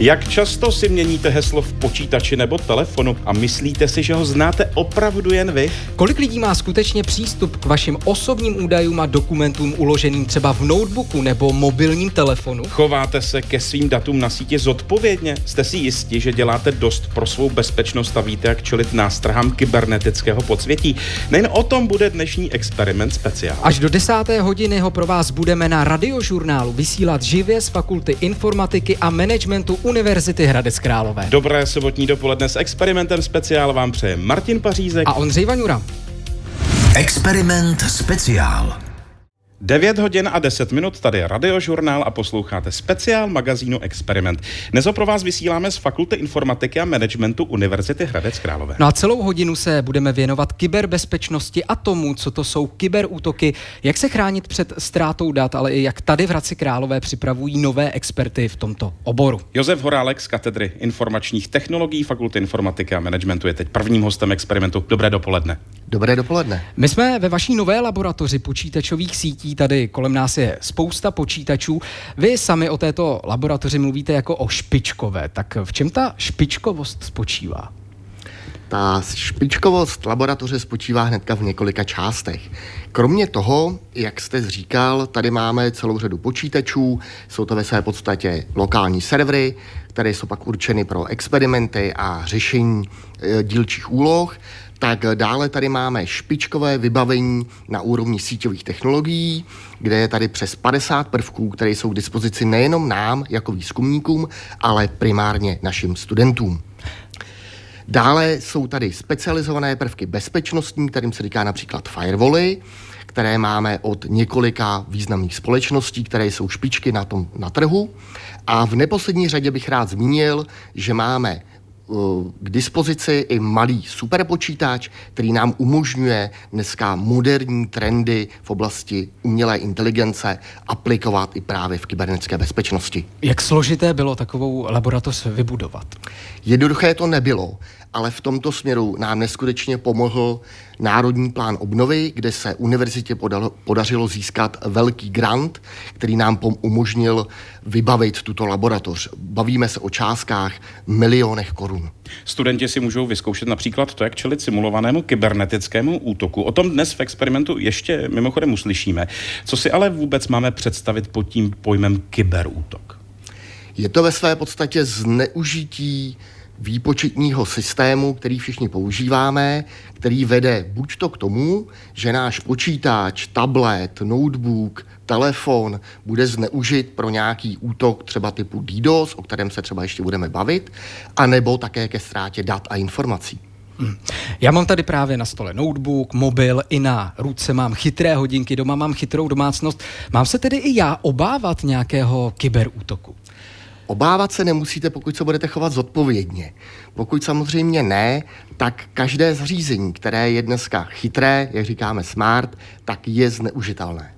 Jak často si měníte heslo v počítači nebo telefonu a myslíte si, že ho znáte opravdu jen vy? Kolik lidí má skutečně přístup k vašim osobním údajům a dokumentům uloženým třeba v notebooku nebo mobilním telefonu? Chováte se ke svým datům na síti zodpovědně? Jste si jistí, že děláte dost pro svou bezpečnost a víte, jak čelit nástrahám kybernetického podsvětí? Nejen o tom bude dnešní experiment speciál. Až do desáté hodiny ho pro vás budeme na radiožurnálu vysílat živě z Fakulty informatiky a managementu Univerzity Hradec Králové. Dobré sobotní dopoledne s experimentem speciál vám přeje Martin Pařízek A Ondřej Vaňura. Experiment speciál. 9 hodin a 10 minut, tady je radiožurnál a posloucháte speciál magazínu Experiment. Dnes ho pro vás vysíláme z Fakulty informatiky a managementu Univerzity Hradec Králové. No a celou hodinu se budeme věnovat kyberbezpečnosti a tomu, co to jsou kyberútoky, jak se chránit před ztrátou dat, ale i jak tady v Hradci Králové připravují nové experty v tomto oboru. Josef Horálek z katedry informačních technologií Fakulty informatiky a managementu je teď prvním hostem experimentu. Dobré dopoledne. Dobré dopoledne. My jsme ve vaší nové laboratoři počítačových sítí, tady kolem nás je spousta počítačů. Vy sami o této laboratoři mluvíte jako o špičkové, tak v čem ta špičkovost spočívá? Ta špičkovost laboratoře spočívá hnedka v několika částech. Kromě toho, jak jste říkal, tady máme celou řadu počítačů, jsou to ve své podstatě lokální servery, které jsou pak určeny pro experimenty a řešení e, dílčích úloh. Tak dále tady máme špičkové vybavení na úrovni síťových technologií, kde je tady přes 50 prvků, které jsou k dispozici nejenom nám jako výzkumníkům, ale primárně našim studentům. Dále jsou tady specializované prvky bezpečnostní, kterým se říká například firewally, které máme od několika významných společností, které jsou špičky na tom na trhu. A v neposlední řadě bych rád zmínil, že máme k dispozici i malý superpočítač, který nám umožňuje dneska moderní trendy v oblasti umělé inteligence aplikovat i právě v kybernetické bezpečnosti. Jak složité bylo takovou laboratoř vybudovat? Jednoduché to nebylo ale v tomto směru nám neskutečně pomohl Národní plán obnovy, kde se univerzitě podařilo získat velký grant, který nám umožnil vybavit tuto laboratoř. Bavíme se o částkách milionech korun. Studenti si můžou vyzkoušet například to, jak čelit simulovanému kybernetickému útoku. O tom dnes v experimentu ještě mimochodem uslyšíme. Co si ale vůbec máme představit pod tím pojmem kyberútok? Je to ve své podstatě zneužití výpočetního systému, který všichni používáme, který vede buď to k tomu, že náš počítač, tablet, notebook, telefon bude zneužit pro nějaký útok třeba typu DDoS, o kterém se třeba ještě budeme bavit, anebo také ke ztrátě dat a informací. Hmm. Já mám tady právě na stole notebook, mobil, i na ruce mám chytré hodinky, doma mám chytrou domácnost. Mám se tedy i já obávat nějakého kyberútoku? Obávat se nemusíte, pokud se budete chovat zodpovědně. Pokud samozřejmě ne, tak každé zařízení, které je dneska chytré, jak říkáme smart, tak je zneužitelné.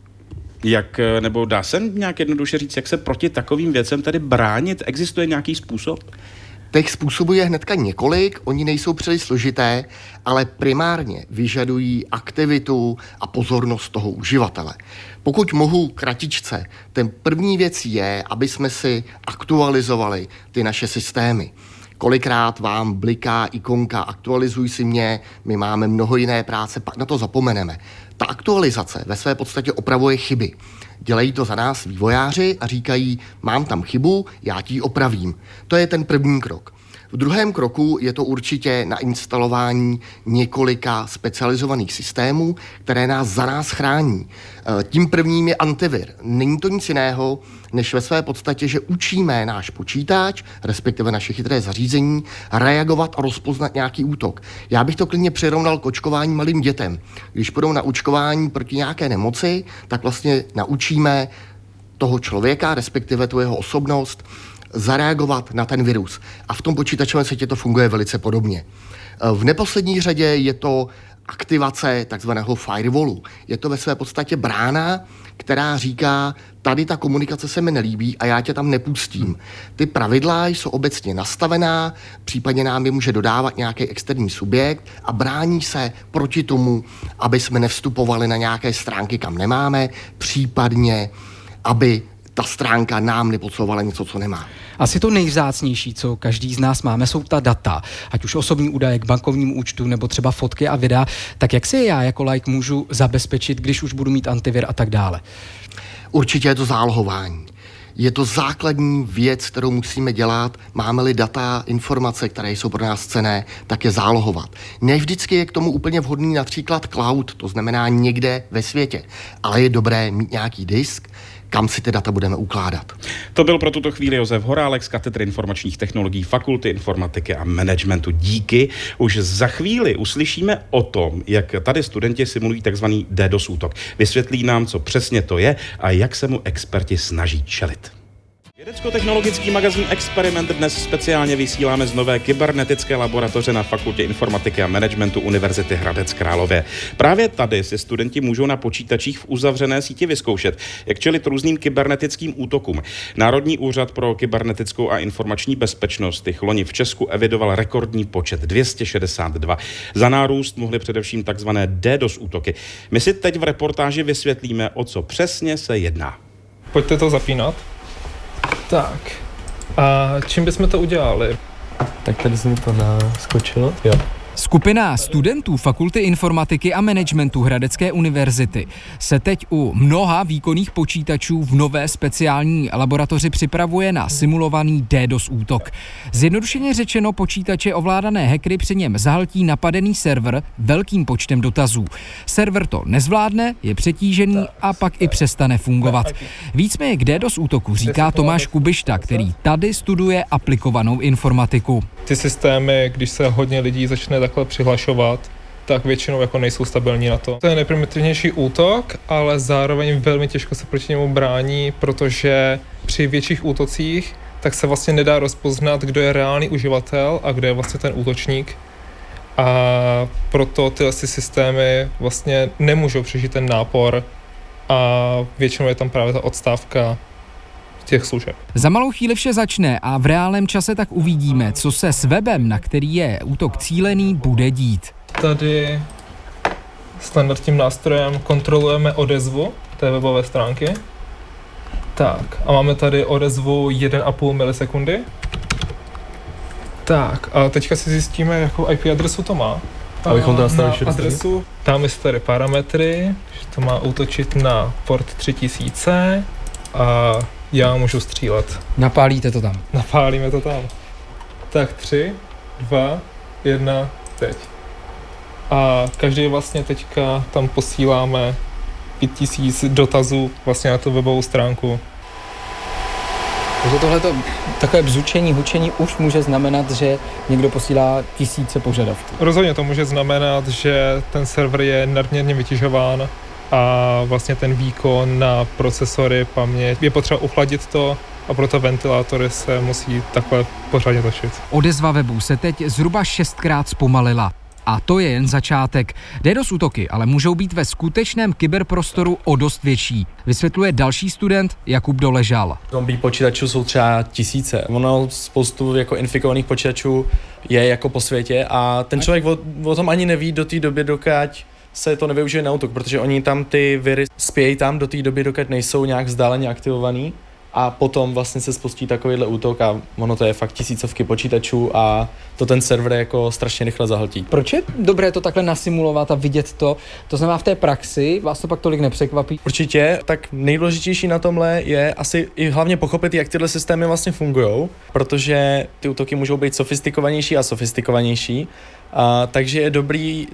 Jak, nebo dá se nějak jednoduše říct, jak se proti takovým věcem tady bránit? Existuje nějaký způsob? Těch způsobů je hnedka několik, oni nejsou příliš složité, ale primárně vyžadují aktivitu a pozornost toho uživatele. Pokud mohu kratičce, ten první věc je, aby jsme si aktualizovali ty naše systémy. Kolikrát vám bliká ikonka, aktualizuj si mě, my máme mnoho jiné práce, pak na to zapomeneme. Ta aktualizace ve své podstatě opravuje chyby. Dělají to za nás vývojáři a říkají, mám tam chybu, já ti ji opravím. To je ten první krok. V druhém kroku je to určitě na instalování několika specializovaných systémů, které nás za nás chrání. E, tím prvním je antivir. Není to nic jiného, než ve své podstatě, že učíme náš počítač, respektive naše chytré zařízení, reagovat a rozpoznat nějaký útok. Já bych to klidně přirovnal k očkování malým dětem. Když půjdou na očkování proti nějaké nemoci, tak vlastně naučíme toho člověka, respektive tu jeho osobnost, zareagovat na ten virus. A v tom počítačovém světě to funguje velice podobně. V neposlední řadě je to aktivace takzvaného firewallu. Je to ve své podstatě brána, která říká, tady ta komunikace se mi nelíbí a já tě tam nepustím. Ty pravidla jsou obecně nastavená, případně nám je může dodávat nějaký externí subjekt a brání se proti tomu, aby jsme nevstupovali na nějaké stránky, kam nemáme, případně aby ta stránka nám nepodsouvala něco, co nemá. Asi to nejvzácnější, co každý z nás máme, jsou ta data, ať už osobní údaje k bankovnímu účtu nebo třeba fotky a videa. Tak jak si je já jako like můžu zabezpečit, když už budu mít antivir a tak dále? Určitě je to zálohování. Je to základní věc, kterou musíme dělat. Máme-li data, informace, které jsou pro nás cené, tak je zálohovat. Ne vždycky je k tomu úplně vhodný například cloud, to znamená někde ve světě, ale je dobré mít nějaký disk, kam si ty data budeme ukládat. To byl pro tuto chvíli Josef Horálek z katedry informačních technologií Fakulty informatiky a managementu. Díky. Už za chvíli uslyšíme o tom, jak tady studenti simulují takzvaný DDoS útok. Vysvětlí nám, co přesně to je a jak se mu experti snaží čelit. Vědecko-technologický magazín Experiment dnes speciálně vysíláme z nové kybernetické laboratoře na Fakultě informatiky a managementu Univerzity Hradec Králové. Právě tady si studenti můžou na počítačích v uzavřené síti vyzkoušet, jak čelit různým kybernetickým útokům. Národní úřad pro kybernetickou a informační bezpečnost těch loni v Česku evidoval rekordní počet 262. Za nárůst mohly především takzvané DDoS útoky. My si teď v reportáži vysvětlíme, o co přesně se jedná. Pojďte to zapínat. Tak. A čím bychom to udělali? Tak tady se mi to naskočilo. Jo. Skupina studentů Fakulty informatiky a managementu Hradecké univerzity se teď u mnoha výkonných počítačů v nové speciální laboratoři připravuje na simulovaný DDoS útok. Zjednodušeně řečeno počítače ovládané hackery při něm zahltí napadený server velkým počtem dotazů. Server to nezvládne, je přetížený a pak i přestane fungovat. Víc mi k DDoS útoku říká Tomáš Kubišta, který tady studuje aplikovanou informatiku. Ty systémy, když se hodně lidí začne takhle přihlašovat, tak většinou jako nejsou stabilní na to. To je nejprimitivnější útok, ale zároveň velmi těžko se proti němu brání, protože při větších útocích tak se vlastně nedá rozpoznat, kdo je reálný uživatel a kdo je vlastně ten útočník. A proto tyhle systémy vlastně nemůžou přežít ten nápor a většinou je tam právě ta odstávka těch služeb. Za malou chvíli vše začne a v reálném čase tak uvidíme, co se s webem, na který je útok cílený, bude dít. Tady standardním nástrojem kontrolujeme odezvu té webové stránky. Tak, a máme tady odezvu 1,5 milisekundy. Tak, a teďka si zjistíme, jakou IP adresu to má. Abychom to nastavili na adresu. Dáme si tady parametry, že to má útočit na port 3000 a já můžu střílet. Napálíte to tam. Napálíme to tam. Tak tři, dva, jedna, teď. A každý vlastně teďka tam posíláme 5000 dotazů vlastně na tu webovou stránku. Takže tohleto takové bzučení, hučení už může znamenat, že někdo posílá tisíce požadavků. Rozhodně to může znamenat, že ten server je nadměrně vytěžován a vlastně ten výkon na procesory, paměť, je potřeba uchladit to a proto ventilátory se musí takhle pořádně točit. Odezva webu se teď zhruba šestkrát zpomalila. A to je jen začátek. DDoS útoky ale můžou být ve skutečném kyberprostoru o dost větší. Vysvětluje další student Jakub Doležal. Zombie počítačů jsou třeba tisíce. Ono spoustu jako infikovaných počítačů je jako po světě a ten člověk o, o tom ani neví do té doby, dokud se to nevyužije na útok, protože oni tam ty viry spějí tam do té doby, dokud nejsou nějak vzdáleně aktivovaný a potom vlastně se spustí takovýhle útok a ono to je fakt tisícovky počítačů a to ten server jako strašně rychle zahltí. Proč je dobré to takhle nasimulovat a vidět to? To znamená v té praxi, vás to pak tolik nepřekvapí? Určitě, tak nejdůležitější na tomhle je asi i hlavně pochopit, jak tyhle systémy vlastně fungují, protože ty útoky můžou být sofistikovanější a sofistikovanější, a, takže je dobrý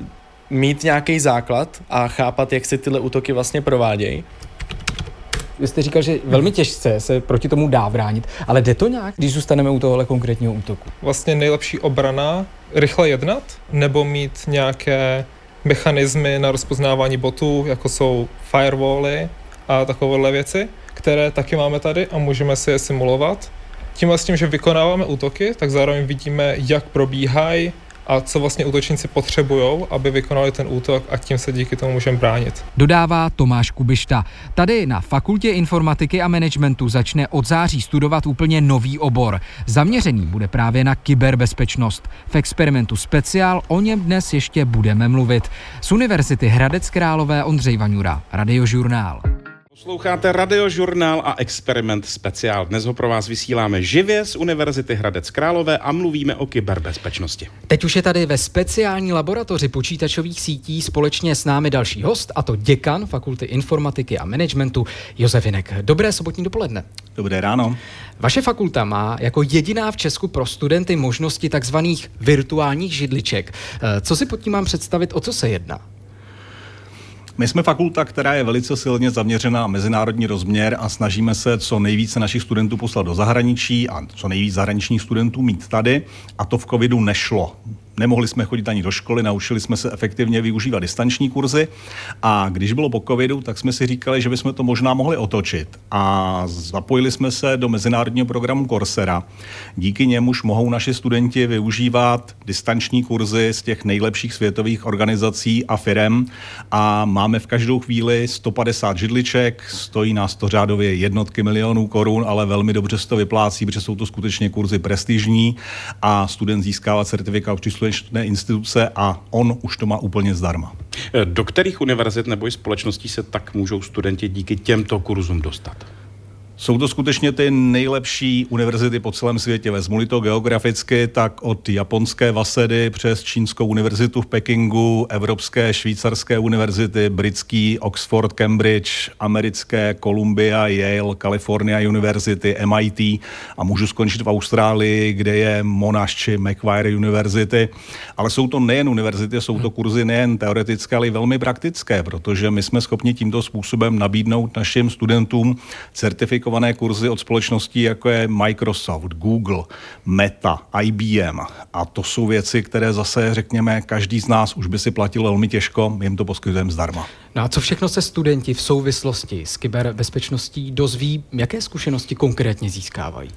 mít nějaký základ a chápat, jak se tyhle útoky vlastně provádějí. Vy jste říkal, že velmi těžce se proti tomu dá bránit, ale jde to nějak, když zůstaneme u tohohle konkrétního útoku? Vlastně nejlepší obrana, rychle jednat, nebo mít nějaké mechanismy na rozpoznávání botů, jako jsou firewally a takovéhle věci, které taky máme tady a můžeme si je simulovat. Tím vlastně, že vykonáváme útoky, tak zároveň vidíme, jak probíhají, a co vlastně útočníci potřebují, aby vykonali ten útok a tím se díky tomu můžeme bránit. Dodává Tomáš Kubišta. Tady na Fakultě informatiky a managementu začne od září studovat úplně nový obor. Zaměřený bude právě na kyberbezpečnost. V experimentu speciál o něm dnes ještě budeme mluvit. Z Univerzity Hradec Králové Ondřej Vaňura, Radiožurnál. Posloucháte radiožurnál a experiment speciál. Dnes ho pro vás vysíláme živě z Univerzity Hradec Králové a mluvíme o kyberbezpečnosti. Teď už je tady ve speciální laboratoři počítačových sítí společně s námi další host, a to děkan Fakulty informatiky a managementu Josef Jinek. Dobré sobotní dopoledne. Dobré ráno. Vaše fakulta má jako jediná v Česku pro studenty možnosti takzvaných virtuálních židliček. Co si pod tím mám představit, o co se jedná? My jsme fakulta, která je velice silně zaměřena na mezinárodní rozměr a snažíme se co nejvíce našich studentů poslat do zahraničí a co nejvíc zahraničních studentů mít tady. A to v covidu nešlo. Nemohli jsme chodit ani do školy, naučili jsme se efektivně využívat distanční kurzy. A když bylo po covidu, tak jsme si říkali, že bychom to možná mohli otočit. A zapojili jsme se do mezinárodního programu Coursera. Díky němuž mohou naši studenti využívat distanční kurzy z těch nejlepších světových organizací a firem. A máme v každou chvíli 150 židliček, stojí nás to řádově jednotky milionů korun, ale velmi dobře se to vyplácí, protože jsou to skutečně kurzy prestižní. A student získává certifikát příslušné instituce a on už to má úplně zdarma. Do kterých univerzit nebo společností se tak můžou studenti díky těmto kurzům dostat? Jsou to skutečně ty nejlepší univerzity po celém světě. Vezmu to geograficky, tak od japonské Vasedy přes čínskou univerzitu v Pekingu, evropské, švýcarské univerzity, britský Oxford, Cambridge, americké Columbia, Yale, California University, MIT a můžu skončit v Austrálii, kde je Monash či Macquarie University. Ale jsou to nejen univerzity, jsou to kurzy nejen teoretické, ale i velmi praktické, protože my jsme schopni tímto způsobem nabídnout našim studentům certifikát certifikované kurzy od společností, jako je Microsoft, Google, Meta, IBM. A to jsou věci, které zase, řekněme, každý z nás už by si platil velmi těžko, jim to poskytujeme zdarma. No a co všechno se studenti v souvislosti s kyberbezpečností dozví, jaké zkušenosti konkrétně získávají?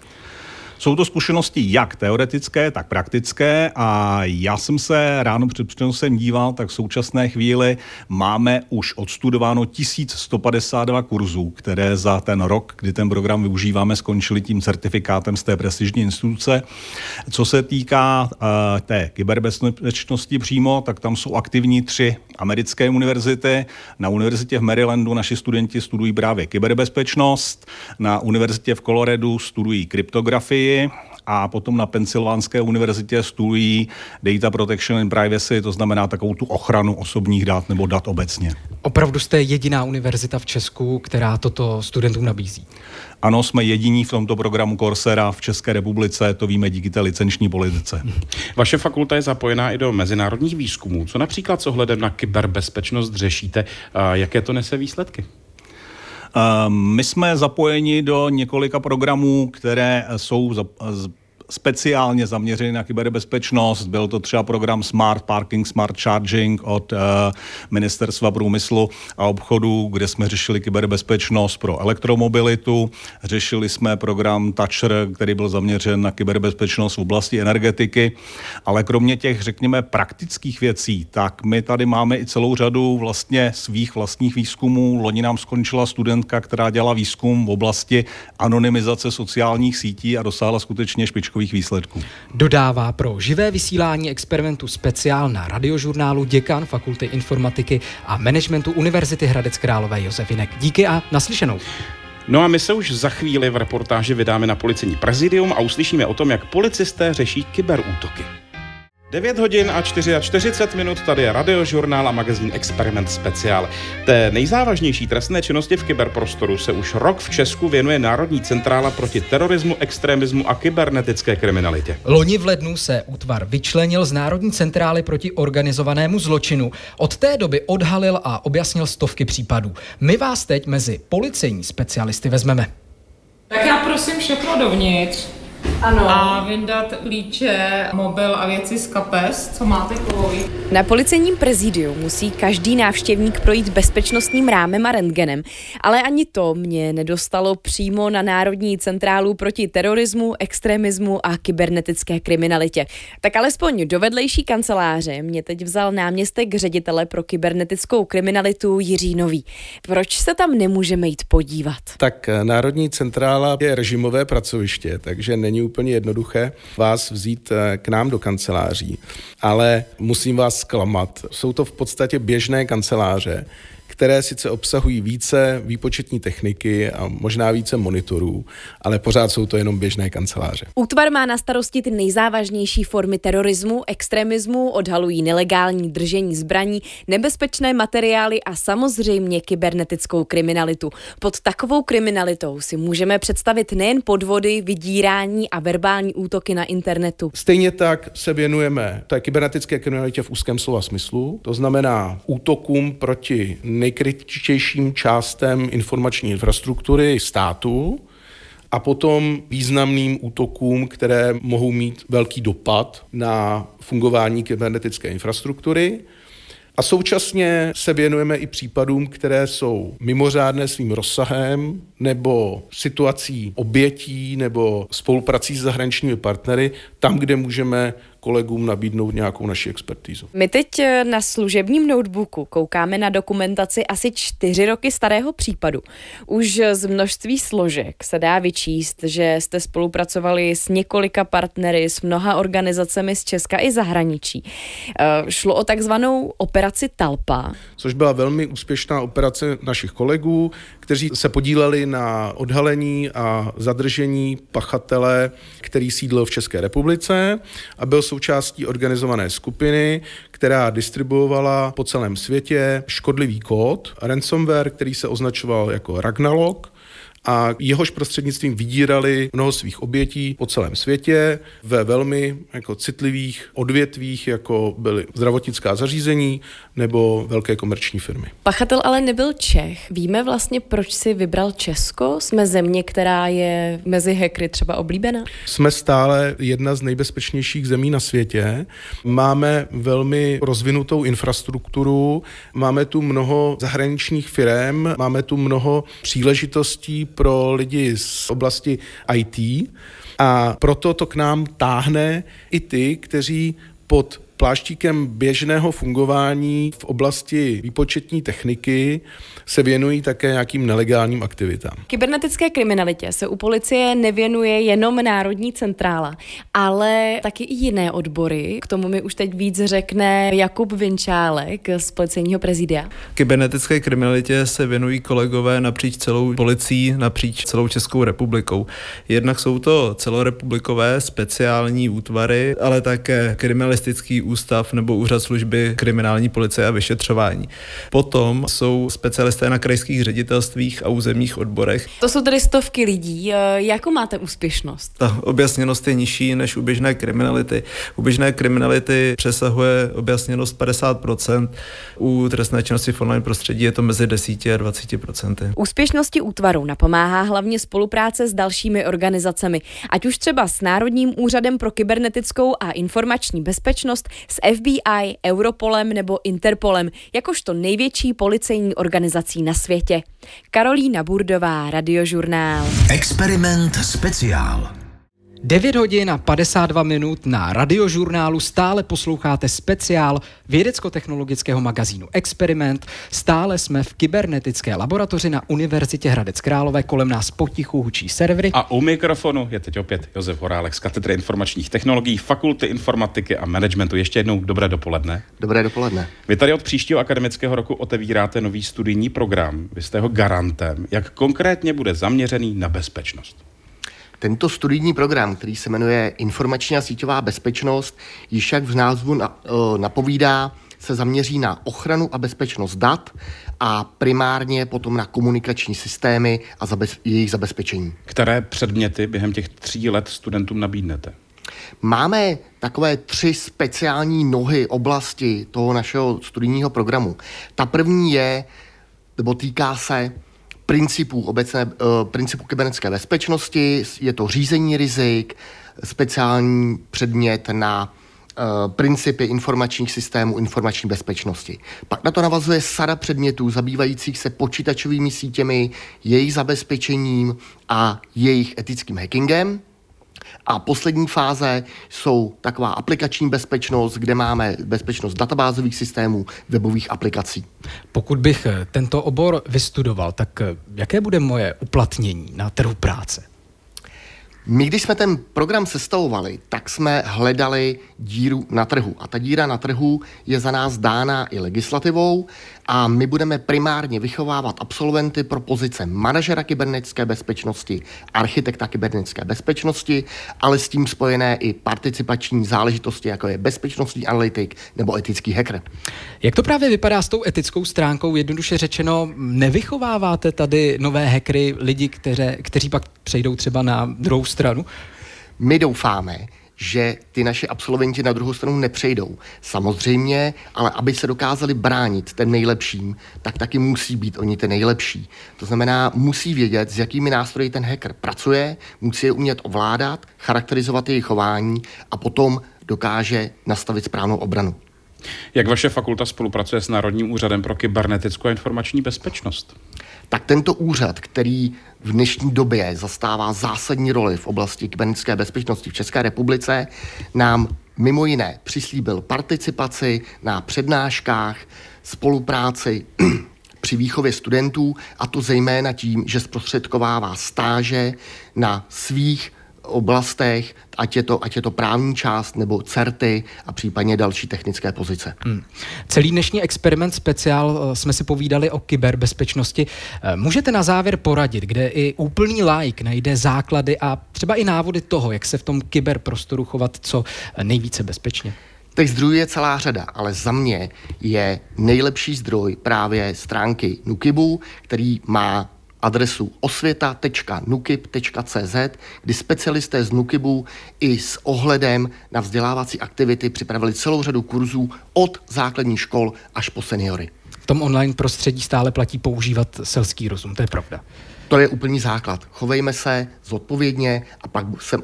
Jsou to zkušenosti jak teoretické, tak praktické a já jsem se ráno před přenosem díval, tak v současné chvíli máme už odstudováno 1152 kurzů, které za ten rok, kdy ten program využíváme, skončili tím certifikátem z té prestižní instituce. Co se týká uh, té kyberbezpečnosti přímo, tak tam jsou aktivní tři americké univerzity. Na univerzitě v Marylandu naši studenti studují právě kyberbezpečnost, na univerzitě v Coloradu studují kryptografii, a potom na Pensylvánské univerzitě studují Data Protection and Privacy, to znamená takovou tu ochranu osobních dat nebo dat obecně. Opravdu jste jediná univerzita v Česku, která toto studentům nabízí? Ano, jsme jediní v tomto programu Coursera v České republice, to víme díky té licenční politice. Vaše fakulta je zapojená i do mezinárodních výzkumů. Co například s ohledem na kyberbezpečnost řešíte a jaké to nese výsledky? Ehm, my jsme zapojeni do několika programů, které jsou speciálně zaměřený na kyberbezpečnost. Byl to třeba program Smart Parking, Smart Charging od uh, Ministerstva průmyslu a obchodu, kde jsme řešili kyberbezpečnost pro elektromobilitu. Řešili jsme program Toucher, který byl zaměřen na kyberbezpečnost v oblasti energetiky. Ale kromě těch, řekněme, praktických věcí, tak my tady máme i celou řadu vlastně svých vlastních výzkumů. Loni nám skončila studentka, která dělala výzkum v oblasti anonymizace sociálních sítí a dosáhla skutečně špičkových takových výsledků. Dodává pro živé vysílání experimentu speciál na radiožurnálu děkan Fakulty informatiky a managementu Univerzity Hradec Králové Josefinek. Díky a naslyšenou. No a my se už za chvíli v reportáži vydáme na policejní prezidium a uslyšíme o tom, jak policisté řeší kyberútoky. 9 hodin a 44 minut, tady je radiožurnál a magazín Experiment Speciál. Té nejzávažnější trestné činnosti v kyberprostoru se už rok v Česku věnuje Národní centrála proti terorismu, extremismu a kybernetické kriminalitě. Loni v lednu se útvar vyčlenil z Národní centrály proti organizovanému zločinu. Od té doby odhalil a objasnil stovky případů. My vás teď mezi policejní specialisty vezmeme. Tak já prosím všechno dovnitř. Ano. A vyndat klíče, mobil a věci z kapes, co máte kovový. Na policejním prezidiu musí každý návštěvník projít bezpečnostním rámem a rentgenem, ale ani to mě nedostalo přímo na Národní centrálu proti terorismu, extremismu a kybernetické kriminalitě. Tak alespoň do vedlejší kanceláře mě teď vzal náměstek ředitele pro kybernetickou kriminalitu Jiří Nový. Proč se tam nemůžeme jít podívat? Tak Národní centrála je režimové pracoviště, takže není úplně jednoduché vás vzít eh, k nám do kanceláří, ale musím vás zklamat. Jsou to v podstatě běžné kanceláře, které sice obsahují více výpočetní techniky a možná více monitorů, ale pořád jsou to jenom běžné kanceláře. Útvar má na starosti ty nejzávažnější formy terorismu, extremismu, odhalují nelegální držení zbraní, nebezpečné materiály a samozřejmě kybernetickou kriminalitu. Pod takovou kriminalitou si můžeme představit nejen podvody, vydírání a verbální útoky na internetu. Stejně tak se věnujeme té kybernetické kriminalitě v úzkém slova smyslu, to znamená útokům proti nejkritičtějším částem informační infrastruktury státu, a potom významným útokům, které mohou mít velký dopad na fungování kybernetické infrastruktury. A současně se věnujeme i případům, které jsou mimořádné svým rozsahem nebo situací obětí nebo spoluprací s zahraničními partnery, tam, kde můžeme kolegům nabídnout nějakou naši expertízu. My teď eh, na služebním notebooku koukáme na dokumentaci asi čtyři roky starého případu. Už z množství složek se dá vyčíst, že jste spolupracovali s několika partnery, s mnoha organizacemi z Česka i zahraničí. Eh, šlo o takzvanou operaci Talpa. Což byla velmi úspěšná operace našich kolegů, kteří se podíleli na odhalení a zadržení pachatele, který sídlil v České republice a byl součástí organizované skupiny, která distribuovala po celém světě škodlivý kód, ransomware, který se označoval jako Ragnarok, a jehož prostřednictvím vydírali mnoho svých obětí po celém světě ve velmi jako citlivých odvětvích, jako byly zdravotnická zařízení nebo velké komerční firmy. Pachatel ale nebyl Čech. Víme vlastně, proč si vybral Česko? Jsme země, která je mezi hekry třeba oblíbená? Jsme stále jedna z nejbezpečnějších zemí na světě. Máme velmi rozvinutou infrastrukturu, máme tu mnoho zahraničních firm, máme tu mnoho příležitostí pro lidi z oblasti IT a proto to k nám táhne i ty, kteří pod pláštíkem běžného fungování v oblasti výpočetní techniky se věnují také nějakým nelegálním aktivitám. Kybernetické kriminalitě se u policie nevěnuje jenom Národní centrála, ale taky i jiné odbory. K tomu mi už teď víc řekne Jakub Vinčálek z policejního prezidia. Kybernetické kriminalitě se věnují kolegové napříč celou policií, napříč celou Českou republikou. Jednak jsou to celorepublikové speciální útvary, ale také kriminalistický ústav nebo úřad služby kriminální policie a vyšetřování. Potom jsou specialisté na krajských ředitelstvích a územních odborech. To jsou tedy stovky lidí. Eh, jakou máte úspěšnost? Ta objasněnost je nižší než u běžné kriminality. U běžné kriminality přesahuje objasněnost 50%, u trestné činnosti v online prostředí je to mezi 10 a 20%. Úspěšnosti útvaru napomáhá hlavně spolupráce s dalšími organizacemi, ať už třeba s Národním úřadem pro kybernetickou a informační bezpečnost, s FBI, Europolem nebo Interpolem, jakožto největší policejní organizací na světě. Karolína Burdová, Radiožurnál. Experiment speciál. 9 hodin a 52 minut na radiožurnálu stále posloucháte speciál vědecko-technologického magazínu Experiment. Stále jsme v kybernetické laboratoři na Univerzitě Hradec Králové, kolem nás potichu hučí servery. A u mikrofonu je teď opět Josef Horálek z katedry informačních technologií, fakulty informatiky a managementu. Ještě jednou dobré dopoledne. Dobré dopoledne. Vy tady od příštího akademického roku otevíráte nový studijní program. Vy jste ho garantem. Jak konkrétně bude zaměřený na bezpečnost? Tento studijní program, který se jmenuje Informační a síťová bezpečnost, již jak v názvu napovídá, se zaměří na ochranu a bezpečnost dat a primárně potom na komunikační systémy a zabez, jejich zabezpečení. Které předměty během těch tří let studentům nabídnete? Máme takové tři speciální nohy oblasti toho našeho studijního programu. Ta první je, nebo týká se principů obecné, uh, principů kybernetické bezpečnosti, je to řízení rizik, speciální předmět na uh, principy informačních systémů informační bezpečnosti. Pak na to navazuje sada předmětů zabývajících se počítačovými sítěmi, jejich zabezpečením a jejich etickým hackingem. A poslední fáze jsou taková aplikační bezpečnost, kde máme bezpečnost databázových systémů, webových aplikací. Pokud bych eh, tento obor vystudoval, tak eh, jaké bude moje uplatnění na trhu práce? My, když jsme ten program sestavovali, tak jsme hledali díru na trhu. A ta díra na trhu je za nás dána i legislativou a my budeme primárně vychovávat absolventy pro pozice manažera kybernetické bezpečnosti, architekta kybernetické bezpečnosti, ale s tím spojené i participační záležitosti, jako je bezpečnostní analytik nebo etický hacker. Jak to právě vypadá s tou etickou stránkou? Jednoduše řečeno, nevychováváte tady nové hackery, lidi, kteře, kteří pak přejdou třeba na druhou stranu? My doufáme, že ty naše absolventi na druhou stranu nepřejdou. Samozřejmě, ale aby se dokázali bránit ten nejlepším, tak taky musí být oni ty nejlepší. To znamená, musí vědět, s jakými nástroji ten hacker pracuje, musí je umět ovládat, charakterizovat jejich chování a potom dokáže nastavit správnou obranu. Jak vaše fakulta spolupracuje s Národním úřadem pro kybernetickou a informační bezpečnost? Tak tento úřad, který v dnešní době zastává zásadní roli v oblasti kybernetické bezpečnosti v České republice, nám mimo jiné přislíbil participaci na přednáškách, spolupráci při výchově studentů, a to zejména tím, že zprostředkovává stáže na svých oblastech, ať je, to, ať je to právní část nebo certy a případně další technické pozice. Hmm. Celý dnešní experiment speciál eh, jsme si povídali o kyberbezpečnosti. Eh, můžete na závěr poradit, kde i úplný like najde základy a třeba i návody toho, jak se v tom kyberprostoru chovat co nejvíce bezpečně? Těch zdrojů je celá řada, ale za mě je nejlepší zdroj právě stránky Nukibu, který má adresu osvěta.nukib.cz, kdy specialisté z Nukibu i s ohledem na vzdělávací aktivity připravili celou řadu kurzů od základních škol až po seniory. V tom online prostředí stále platí používat selský rozum, to je pravda. To je úplný základ. Chovejme se zodpovědně a pak, se,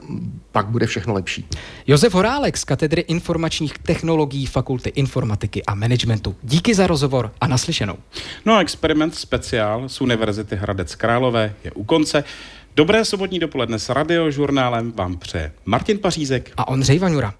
pak bude všechno lepší. Josef Horálek z katedry informačních technologií Fakulty informatiky a managementu. Díky za rozhovor a naslyšenou. No a experiment speciál z Univerzity Hradec Králové je u konce. Dobré sobotní dopoledne s radiožurnálem vám přeje Martin Pařízek a Ondřej Vaňura.